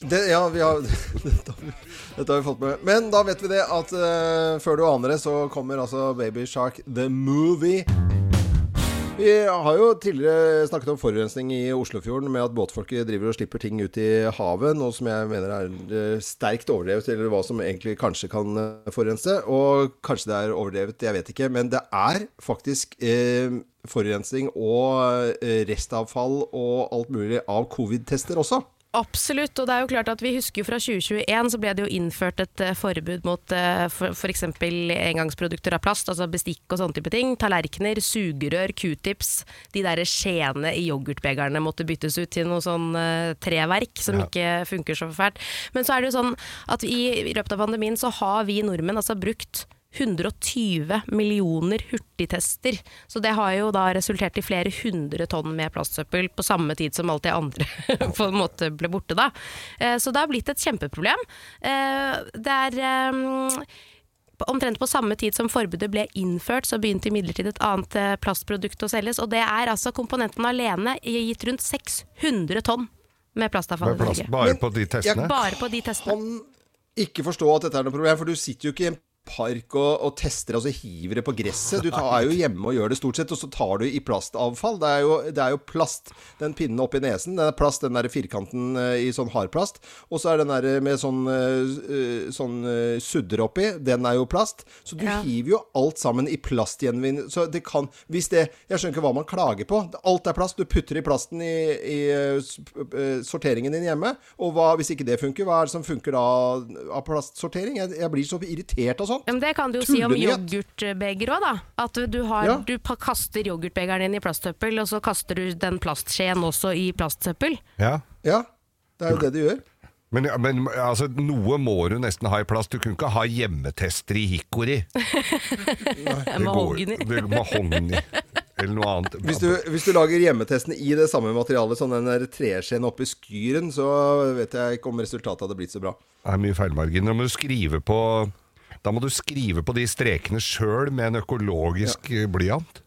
Det, ja, vi har, dette, har vi, dette har vi fått med. Men da vet vi det at uh, før du aner det, så kommer altså Baby Shark The Movie. Vi har jo tidligere snakket om forurensning i Oslofjorden med at båtfolket driver og slipper ting ut i havet, noe som jeg mener er eh, sterkt overdrevet, eller hva som egentlig kanskje kan eh, forurense. Og kanskje det er overdrevet, jeg vet ikke. Men det er faktisk eh, forurensning og restavfall og alt mulig av covid-tester også.
Absolutt, og det er jo klart at vi husker jo fra 2021 så ble det jo innført et eh, forbud mot f.eks. For, engangsprodukter av plast, altså bestikk og sånne type ting. Tallerkener, sugerør, q-tips. De der skjeene i yoghurtbegerne måtte byttes ut til noe sånn eh, treverk som ikke funker så fælt. Men så er det jo sånn at i, i løpet av pandemien så har vi nordmenn altså brukt 120 millioner hurtigtester. Så det har jo da resultert i flere hundre tonn med plastsøppel på samme tid som alt det andre på en måte ble borte da. Eh, Så det har blitt et kjempeproblem. Eh, Det er eh, Omtrent på samme tid som forbudet ble innført, så begynte imidlertid et annet plastprodukt å selges. Og det er altså komponenten alene gitt rundt 600 tonn med plastavfall i Norge.
bare på de testene.
Bare på de testene.
kan ikke forstå at dette er noe problem, for du sitter jo ikke i en park og, og tester, og så hiver det på gresset. Du tar, er jo hjemme og gjør det stort sett, og så tar du i plastavfall. Det er jo, det er jo plast. Den pinnen oppi nesen, den er plast, den der firkanten eh, i sånn hardplast. Og så er den der med sånn, eh, sånn eh, sudder oppi, den er jo plast. Så du
Ja.
hiver jo alt sammen i plastgjenvinning. Så det kan Hvis det Jeg skjønner ikke hva man klager på. Alt er plast. Du putter i plasten i, i eh, eh, sorteringen din hjemme. Og hva, hvis ikke det funker, hva er det som funker da av plastsortering? Jeg, jeg blir så irritert av sånt.
Ja, Men det kan du jo si om yoghurtbeger òg, da. At du, har,
Ja.
du kaster yoghurtbegeren din i plastsøppel, og så kaster du den plastskjeen også i plastsøppel.
Ja.
Ja, det er jo det du gjør.
Men, men altså, noe må du nesten ha i plast. Du kunne ikke ha hjemmetester i hikori.
Mahogni.
Mahogni. Eller noe annet.
Hvis du, hvis du lager hjemmetestene i det samme materialet som den treskjeen oppi skyren, så vet jeg ikke om resultatet hadde blitt så bra.
Det er mye feilmarginer. Da må du skrive på Da må du skrive på de strekene sjøl med en økologisk ja. blyant.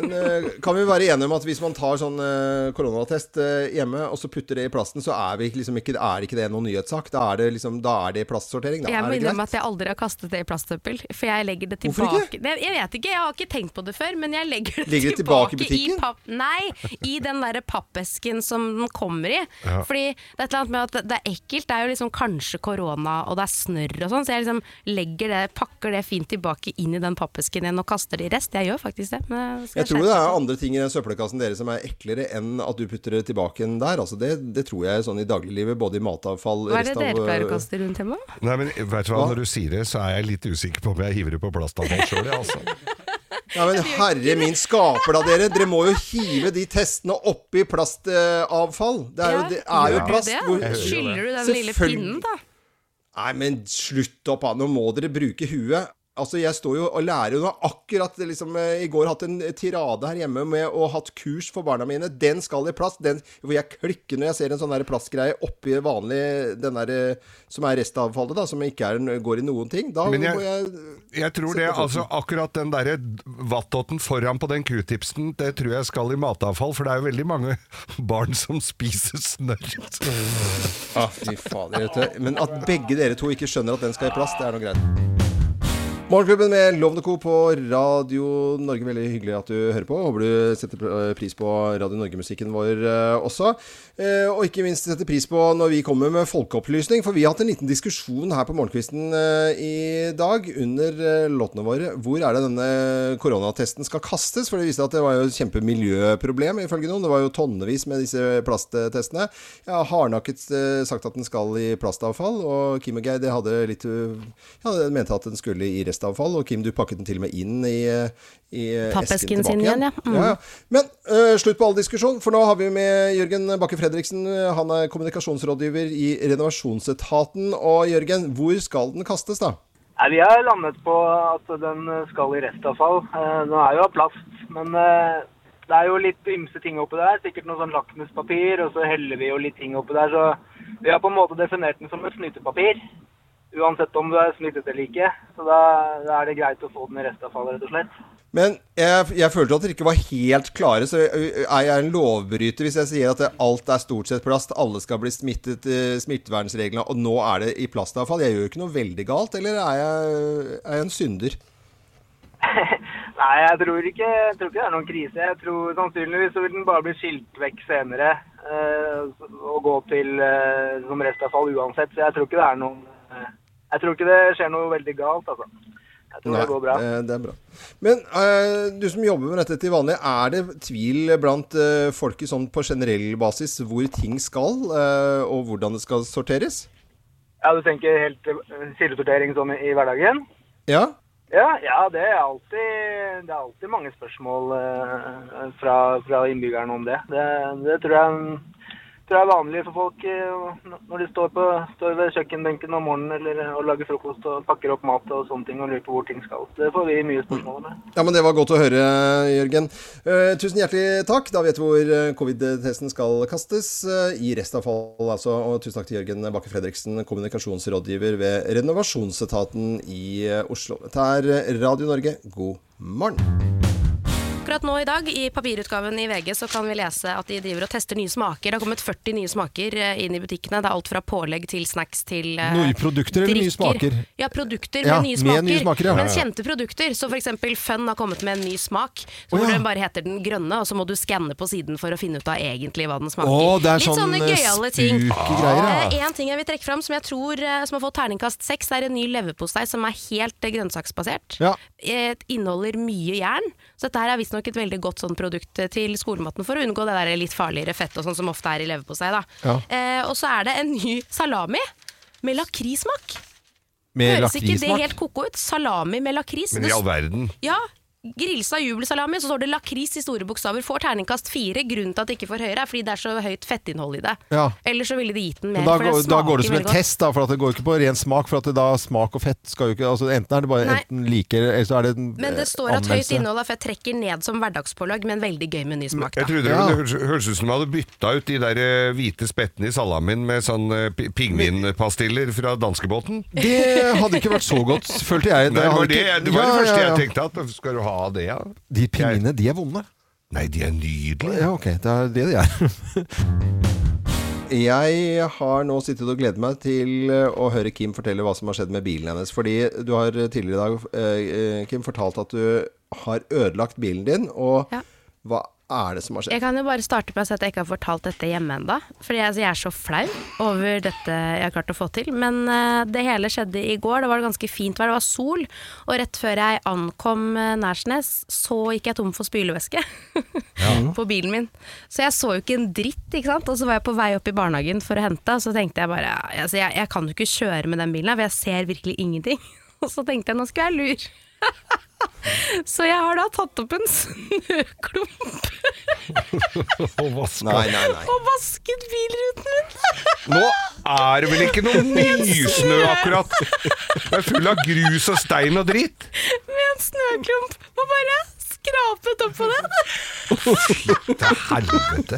Men, eh, kan vi være enige om at hvis man tar sånn eh, koronatest eh, hjemme, og så putter det i plasten, så er, vi ikke- liksom ikke, er ikke det noen nyhetssak? Da er det, liksom, da er det plastsortering? Da
Jeg må innrømme at jeg aldri har kastet det i plastsøppel, for jeg legger det
Hvorfor
tilbake
ikke?
Det, Jeg vet ikke, jeg har ikke tenkt på det før, men jeg legger det
legger det tilbake i
butikken?
butikken?
papp... Nei, i den derre pappesken som den kommer i.
Ja.
Fordi det er et eller annet med at det- er ekkelt, det er jo liksom kanskje korona, og det er snørr og sånn, så jeg liksom legger det, pakker det fint tilbake inn i den pappesken igjen og kaster det i rest. Jeg gjør faktisk det. Men
Jeg tror det er andre ting i den søppelkassen deres som er eklere enn at du putter det tilbake igjen der. Altså det, det tror jeg sånn i dagliglivet, både i matavfall
Hva er det dere pleier å kaste rundt hjemme?
Nei, men vet du hva? Når du sier det, så er jeg litt usikker på om jeg hiver det på plastavfall sjøl. Altså.
Ja, men herre min skaper da, dere. Dere må jo hive de testene oppi plastavfall. Det er jo, det er jo plast. Hvor-
Skyller du den lille pinnen, da?
Nei, men slutt opp, da. Nå må dere bruke huet. Altså, jeg står jo og lærer jo nå akkurat liksom, eh, I går hatt en tirade her hjemme med ha hatt kurs for barna mine. Den skal i plast. Den hvor jeg klikker når jeg ser en sånn der plastgreie oppi vanlig Den der eh, som er restavfallet, da, som ikke er, går i noen ting. Da
Men jeg-
må jeg
Jeg tror det, altså akkurat den derre vattotten foran på den q-tipsen, det tror jeg skal i matavfall, for det er jo veldig mange barn som spiser snørr.
ah, Fy fader. Men at begge dere to ikke skjønner at den skal i plast, det er nå greit. Morgenklubben med Lovende Co. på Radio Norge. Veldig hyggelig at du hører på. Håper du setter pris på Radio Norge-musikken vår eh, også. Eh, og ikke minst setter pris på når vi kommer med folkeopplysning. For vi har hatt en liten diskusjon her på Morgenkvisten eh, i dag under eh, låtene våre. Hvor er det denne koronatesten skal kastes? For det viste at det var jo et kjempemiljøproblem, ifølge noen. Det var jo tonnevis med disse plasttestene. Jeg har hardnakket eh, sagt at den skal i plastavfall, og Kim og Geir hadde litt Ja, mente at den skulle i restavfall, og Kim du pakket den til og med inn i, i esken tilbake
igjen, ja. Mm.
ja, ja. Men uh, slutt på all diskusjon, for nå har vi med Jørgen Bakke Fredriksen. Han er kommunikasjonsrådgiver i Renovasjonsetaten. Og Jørgen, hvor skal den kastes, da?
Nei, Vi har landet på at den skal i restavfall. Eh, Den er jo av plast, men eh, det er jo litt ymse ting oppi der. Sikkert noe sånn lakmuspapir, og så heller vi jo litt ting oppi der. Så vi har på en måte definert den som et snytepapir. Uansett om du er smittet eller ikke. Så da, da er det greit å få den i restavfall, rett og slett.
Men jeg, jeg følte at dere ikke var helt klare, så er jeg en lovbryter hvis jeg sier at alt er stort sett plast, alle skal bli smittet, eh, smittevernreglene, og nå er det i plastavfall? Jeg gjør jo ikke noe veldig galt, eller er jeg, er jeg en synder?
Nei, jeg tror ikke, jeg tror ikke det er noen krise. Jeg tror sannsynligvis så vil den bare bli skilt vekk senere øh, og gå til øh, som restavfall uansett. Så jeg tror ikke det er noen eh, Jeg tror ikke det skjer noe veldig galt, altså. Jeg tror det går bra.
Det, det er bra. Men uh, du som jobber med dette til vanlig, er det tvil blant uh, folket sånn på generell basis hvor ting skal, uh, og hvordan det skal sorteres?
Ja, Du tenker helt eh, kildesortering sånn i, hverdagen?
Ja?
Ja, ja det, er alltid, det er alltid mange spørsmål eh, fra, fra innbyggerne om det. Det, det tror, jeg, tror jeg er vanlig for folk eh, når de står, på, står ved kjøkkenbenken om morgenen eller, og lager frokost og pakker opp mat og sånne ting og lurer på hvor ting skal. Det får vi mye spørsmål om.
Ja, men Det var godt å høre, Jørgen. Uh, tusen hjertelig takk. Da vet vi hvor eh, covid-testen skal kastes. Uh, I restavfall, altså. Og tusen takk til Jørgen Bakke Fredriksen, kommunikasjonsrådgiver ved Renovasjonsetaten i eh, Oslo. Dette er eh, Radio Norge, god morgen.
Akkurat nå i dag, i papirutgaven i VG, så kan vi lese at de driver og tester nye smaker. Det har kommet 40 nye smaker eh, inn i butikkene. Det er alt fra pålegg til snacks til uh,
Nye produkter eller nye smaker?
Ja, produkter
Ja,
med nye
med
smaker.
nye smaker, ja.
Men
Ja, ja.
kjente produkter. Så eksempel Fun har kommet med en ny smak. Så oh,
ja.
den bare heter den grønne, og så må du skanne på siden for å finne ut av egentlig hva den smaker.
Oh,
Litt
sånn,
sånne gøyale ting.
greier, ja.
Eh, En ting jeg vil trekke fram som jeg tror som har fått terningkast seks, er en ny leverpostei som er helt grønnsaksbasert.
Ja.
Eh, inneholder mye jern. Så dette her er visstnok et veldig godt sånn produkt til skolematen for å unngå det der litt farligere fettet og sånn som ofte er i leverpostei.
Ja.
Eh, og så er det en ny salami med lakrissmak.
Med
Høres ikke det helt ko-ko ut? Salami med lakris.
Men i all verden.
Ja, Grillsa jubelsalami, så står det lakris i store bokstaver. Får terningkast fire. Grunnen til at det ikke får høyere, er fordi det er så høyt fettinnhold i det.
Ja.
Ellers så ville de gitt den mer.
Da,
for det
går- da går det som en
godt.
test, da, for at det går ikke på ren smak. For at det da smak og fett skal jo ikke altså Enten er det bare
Nei.
enten like, eller så er det en
Men det
eh,
står at høyt innhold av fett trekker ned som hverdagspålegg, men veldig gøy med ny smak.
Jeg trodde
Ja.
det høres- høres ut som du hadde bytta ut de der eh, hvite spettene i salamien med sånn eh, pingvinpastiller fra danskebåten.
Det hadde ikke vært så godt, følte jeg.
Nei, det, var det, det var det første
ja, ja.
jeg tenkte. at Skal du ha det, ja?
De pingene, de er vonde.
Nei, de er nydelige.
Ja, ok. Det er det de er.
Jeg har nå sittet og gledet meg til eh, å høre Kim fortelle hva som har skjedd med bilen hennes. Fordi du har tidligere i dag, eh, Kim, fortalt at du har ødelagt bilen din. Og
Ja.
hva er det som har skjedd?
Jeg kan jo bare starte med å si at jeg ikke har fortalt dette hjemme ennå. Fordi jeg, jeg er så flau over dette jeg har klart å få til. Men eh, det hele skjedde i går. Det var ganske fint vær, det var sol. Og rett før jeg ankom uh, Nærsnes, så gikk jeg tom for spylevæske på bilen min. Så jeg så jo ikke en dritt, ikke sant. Og så var jeg på vei opp i barnehagen for å hente, og så tenkte jeg bare altså, jeg, jeg kan jo ikke kjøre med den bilen her, for jeg ser virkelig ingenting. Og så tenkte jeg nå skal jeg lure. Så jeg har da tatt opp en snøklump
Nei, nei, nei.
og vasket bilruten min.
Nå er det vel ikke noe nysnø akkurat. Det er full av grus og stein og dritt.
Med en snøklump og bare skrapet opp på den.
Til helvete.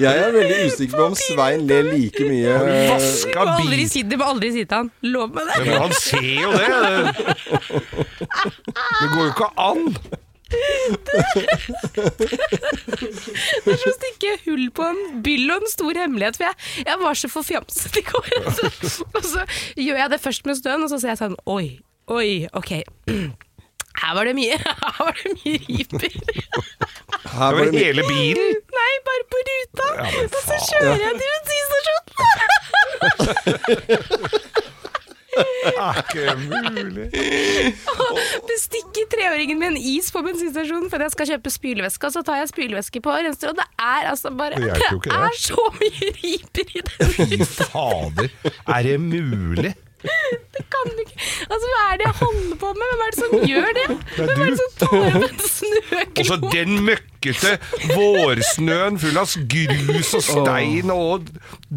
Jeg er veldig usikker på om Svein ler like mye
Du må aldri si, du må aldri si til han. Lov meg det.
Men han ser jo det. Det går jo ikke an.
Det er som å stikke hull på en byll og en stor hemmelighet. For jeg, jeg var så forfjamset i går. Og så, og så gjør jeg det først med støen, og så ser jeg sånn Oi, oi, ok. Her var det mye, her var det mye riper.
Her
var Det hele bilen.
Nei, bare på ruta.
Ja,
og så kjører jeg til bensinstasjonen.
Er ikke mulig.
Bestikker treåringen med en is på bensinstasjonen for jeg skal kjøpe spylevæske, og så tar jeg spylevæske på renser, og det er altså bare
Det
Det
det.
er så mye riper i den.
Fy fader. Er det mulig?
Det kan du ikke Altså, hva er det jeg holder på med? Hvem er det som gjør det? Hvem er det som tåler en
Og
Altså,
den møkkete vårsnøen full av grus og stein og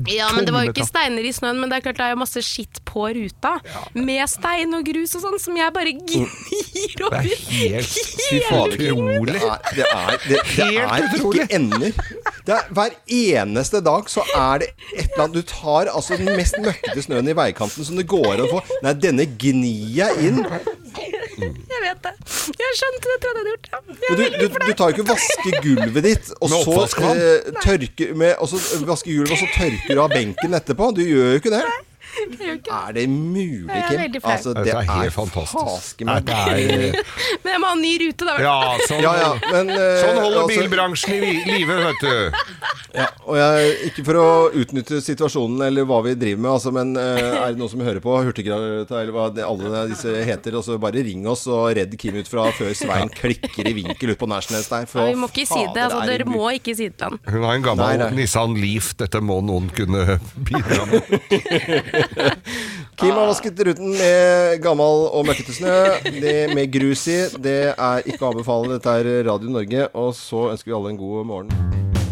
Ja, men det var jo ikke steiner i snøen, men det er klart det er jo masse skitt på ruta. Med stein og grus og sånn, som jeg bare gnir over.
Det er helt utrolig.
Det er, det er, det, det
Helt
er ikke ender. Det er, hver eneste dag så er det et eller annet Du tar altså den mest møkkete snøen i veikanten som det går an å få. Nei, denne gnir jeg inn.
Jeg vet det. Jeg skjønte det, jeg hadde gjort det. Jeg
du, du, du tar jo ikke vaske gulvet ditt, og så eh, tørker med, og så vaske gulvet, og så tørker du av benken etterpå. Du gjør jo ikke det.
Det.
Er det mulig, Kim? Altså,
Det
det
er helt
er
fantastisk.
faske.
Det er-
Men jeg må ha en ny rute, da.
Ja, sånn,
Ja, ja, men eh,
sånn holder
altså-
bilbransjen i live, vet du.
Ja, og jeg, ikke for å utnytte situasjonen eller hva vi driver med, altså, men uh, er det noen som hører på Hurtigrata eller hva det, alle disse heter, og så bare ring oss og redd Kim ut fra før Svein klikker i vinkel ut på Nærsnes der.
Ja, vi må ikke si det. Altså,
er
dere må ikke si det til han.
Hun har en gammel
Nei, nei.
Nissan Leaf. Dette må noen kunne bidra med.
Kim har vasket ruten med gammel og møkkete snø. Det med grus i. Det er ikke å anbefale. Dette er Radio Norge, og så ønsker vi alle en god morgen.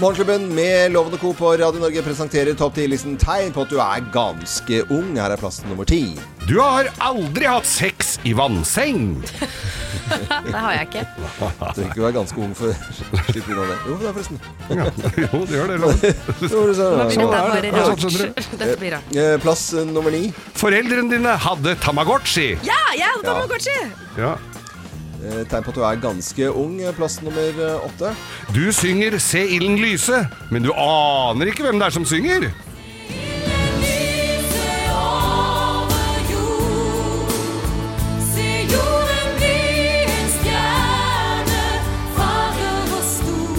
Morgenklubben med Lovende Co. på Radio Norge presenterer topp 10-listen tegn på at du er ganske ung. Her er plass nummer ti.
Du har aldri hatt sex i vannseng.
Det har jeg ikke.
Du trenger ikke være ganske ung for å slippe unna det. Jo, det er forresten.
Ja, jo, det gjør det.
Det
Dette blir rart.
Eh, Plass eh, nummer ni.
Foreldrene dine hadde Tamagotchi.
Ja, jeg hadde Tamagotchi!
Ja.
Tegn på at du er ganske ung. Plass nummer eh, åtte.
Du synger 'Se ilden lyse', men du aner ikke hvem det er som synger.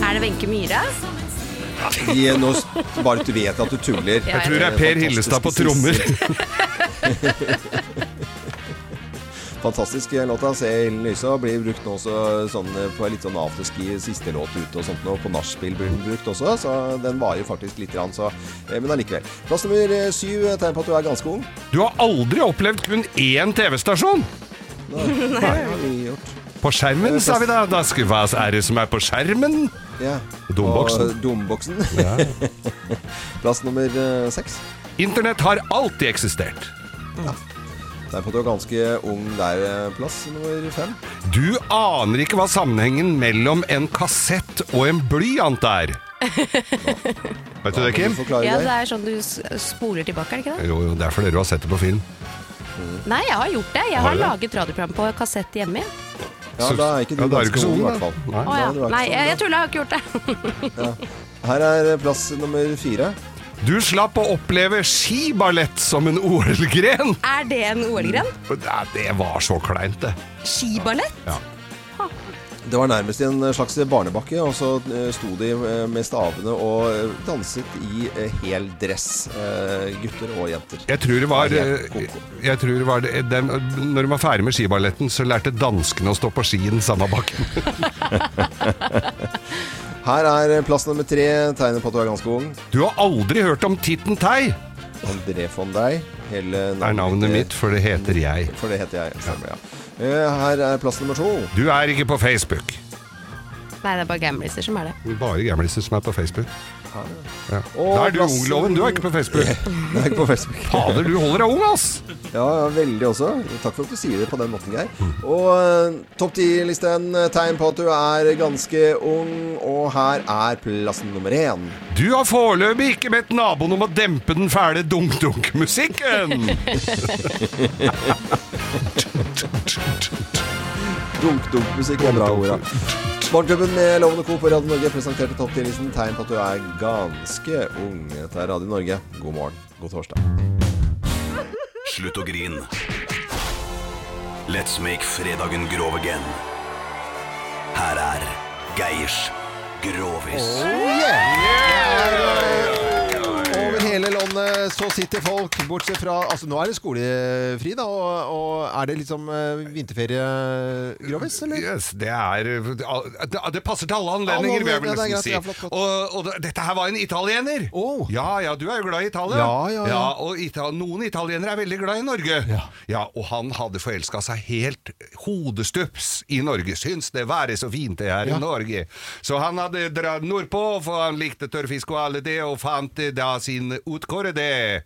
Er det Wenche Myhre?
Ja, nå bare du vet at du tuller.
Jeg tror det er Per Hillestad på trommer.
Fantastisk låta. Se Ellen Lysa blir brukt nå også sånn eh, på litt sånn afterski, siste låt ute og sånt nå. På nachspiel blir den brukt også, så den varer faktisk litt, grann, så, eh, men allikevel. Plass nummer eh, syv, eh, tegn på at du er ganske ung.
Du har aldri opplevd kun én TV-stasjon.
Nei, det har vi gjort.
På skjermen, sa vi da. da skal, hva er det som er på skjermen?
Ja.
Domboksen.
Og Domboksen. Plass nummer eh, seks.
Internett har alltid eksistert.
Tegn på du ganske ung der. eh, Plass nummer fem.
Du aner ikke hva sammenhengen mellom en kassett og en blyant er. Vet du det, Kim?
Ja, det er sånn du spoler tilbake, er det ikke det?
Jo, jo, det er fordi du har sett det på film.
Nei, jeg har gjort det. Jeg
Har
har laget radioprogram på kassett hjemme.
Ja, da er ikke du
Ja, er
ganske ung, i hvert fall.
Nei.
Ja. Nei,
sånn,
jeg, jeg tuller, jeg har ikke gjort det.
Her er eh, plass nummer fire.
Du slapp å oppleve skiballett som en OL-gren.
Er det en OL-gren?
Det var så kleint, det.
Skiballett?
Ja.
Det var nærmest i en slags barnebakke, og så eh, sto de eh, med stavene og eh, danset i hel dress, eh, gutter og jenter.
Jeg tror det var, jeg tror det var det, den, Når de var ferdig med skiballetten, så lærte danskene å stå på ski i den samme bakken.
Her er plass nummer tre, tegnet på at du er ganske ung.
Du har aldri hørt om Titten Tei?
André von Dei. Hele
er navnet mitt, for det heter jeg.
For det heter jeg. Stemmer, ja. Eh, Her er plass nummer to.
Du er ikke på Facebook.
Nei, det er bare gamliser som er det.
Bare gamliser som er på Facebook. Ja. Da er du
plassen-
ungloven, du er ikke på Facebook.
Jeg er ikke på Facebook.
Fader, du holder deg ung, ass!
Ja, ja, veldig også. Takk for at du sier det på den måten, Geir. Og eh, topp ti-listen, eh, tegn på at du er ganske ung, og her er plassen nummer én.
Du har foreløpig ikke bedt naboen om å dempe den fæle dunk-dunk-musikken!
Dunk-dunk-musikk er bra ord, ja. Morgenklubben med Lovende Co. på Radio Norge presenterte topp 10-listen tegn på at du er ganske ung. Dette er Radio Norge. God morgen. God torsdag.
Slutt å grin. Let's make fredagen grov again. Her er Geirs Grovis.
Over hele landet så sitter folk, bortsett fra Altså, nå er det skolefri, da. Og, og er det liksom uh, vinterferie, Grovis, eller?
Yes, det er det, det passer til alle anledninger, vil jeg vel
Ja, det er
nesten si.
ja, flott, flott.
Og, og det- dette her var en italiener. Ja, ja, du er jo glad i Italia.
Ja, ja, ja.
og Ita noen italienere er veldig glad i Norge. Ja, Og han hadde forelska seg helt hodestups i Norge. Syns det være så fint det her
Ja.
i Norge. Så han hadde dratt nordpå, for han likte tørrfisk og alle det, og fant eh, da sin utkåre det.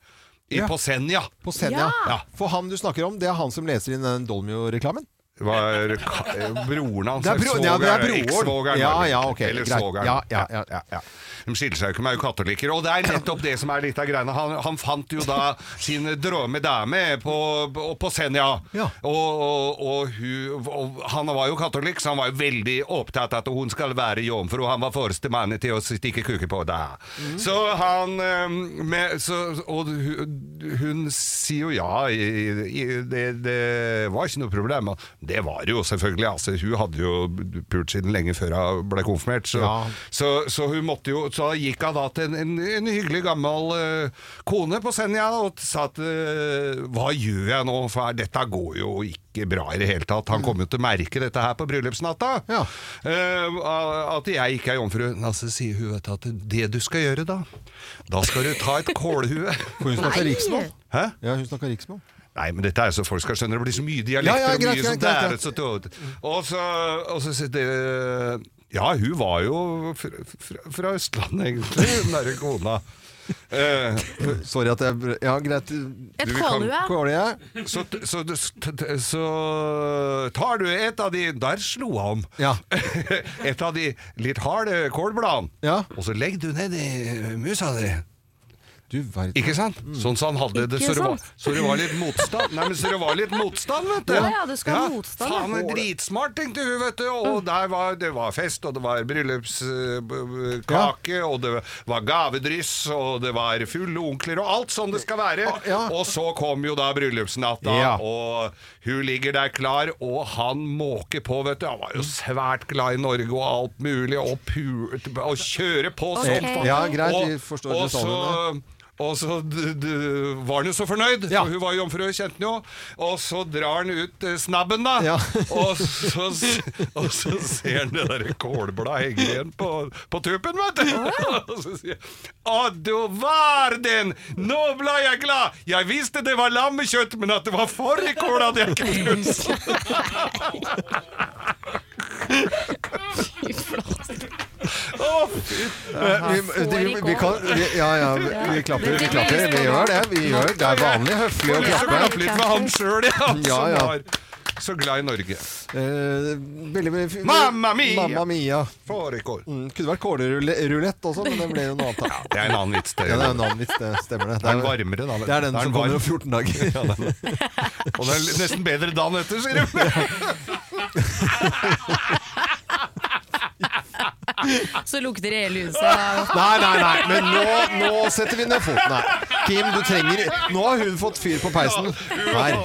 I,
Ja.
På Senja.
På Senja.
Ja.
For han du snakker om, det er han som leser inn den Dolmio-reklamen?
var ka eh, broren hans.
Det er bro- ja, det er broren.
Ekssvogeren.
Ja,
var
ja, ok,
Eller
greit.
svogeren.
Ja, ja, ja.
De skiller seg jo ikke, de er jo katolikker. Og det er nettopp det som er litt av greiene. Han, han fant jo da sin drømme dame på, på Senja. Og, og, og, hun, og han var jo katolikk, så han var jo veldig opptatt av at hun skal være jomfru. Han var første mann til å stikke kuken på det. Så han eh, med, så, Og hun, hun sier jo ja, i, i, det, det var ikke noe problem. Det var det jo selvfølgelig. Altså, hun hadde jo pult siden lenge før hun ble konfirmert. Så,
Ja.
så, så hun måtte jo Så gikk hun da til en, en, hyggelig gammel uh, kone på Senja og sa at uh, hva gjør jeg nå, for dette går jo ikke bra i det hele tatt. Han kommer jo til å merke dette her på bryllupsnatta. Eh, at jeg ikke er jomfru. så så sier hun vet du, at det du skal gjøre da, da skal du ta et kålhue.
For hun snakker riksmål.
Hæ?
Ja, hun snakker riksmål.
Nei, men dette er så folk skal skjønne. Det blir så mye dialekter
Ja, ja,
og mye
greit,
sånn
greit, greit.
så. Og så, og så det Ja, hun var jo fra, fra, fra Østlandet, egentlig, den derre kona. Eh,
Sorry at jeg Ja, greit.
Et
Du, vi kan-
kålhue?
Kålhue.
så, så, så, så tar du et av de Der slo han om. et av de litt harde kålbladene, og så legger du ned i musa di. Ikke sant? Sånn som han hadde det, så det, var, så det var litt motstand. Nei, men så det var litt motstand, vet du.
Ja, ja, det skal ja. motstand,
Faen, er dritsmart, tenkte hun, vet du. Og der var, det var fest, og det var bryllupskake, og det var gavedryss, og det var fulle onkler, og alt som det skal være. Og så kom jo da bryllupsnatta,
Ja.
og hun ligger der klar, og han måker på, vet du. Han var jo svært glad i Norge og alt mulig, og, pu og kjøre på sånn.
Ja, greit, vi forstår
og
og
så og så d d var han jo så fornøyd, for hun var jomfru, kjente han jo. Og så drar han ut eh, snabben, da. Og, så, og så ser han det der kålbladet henge igjen på, på tuppen, vet du. Og så sier han du var den! Nå ble jeg glad! Jeg visste det var lammekjøtt, men at det var fårikål hadde jeg ikke trodd. Fy
fy Vi, vi, vi kan Ja, ja, vi, klapper, vi klapper. Vi gjør det. Vi gjør, det er vanlig høflig å
Jeg klappe
klappe.
litt med han sjøl, ja,
Ja, ja.
så glad i Norge.
Eh, veldig, veldig,
Mamma mia!
Mamma mia.
Fårikål.
Mm, kunne vært kålrulett også, men det ble jo noe annet. Ja,
Det er en annen vits, det.
Ja, det er en annen vits, det stemmer det.
Det er den varmere, da.
Det er den
Det er
som kommer om 14 dager.
Ja, den- Og det er nesten bedre dagen etter, sier du.
Så lukter det hele huset av
Nei, nei, nei, men nå, nå setter vi ned foten her. Kim, du trenger Nå har hun fått fyr på peisen. Her.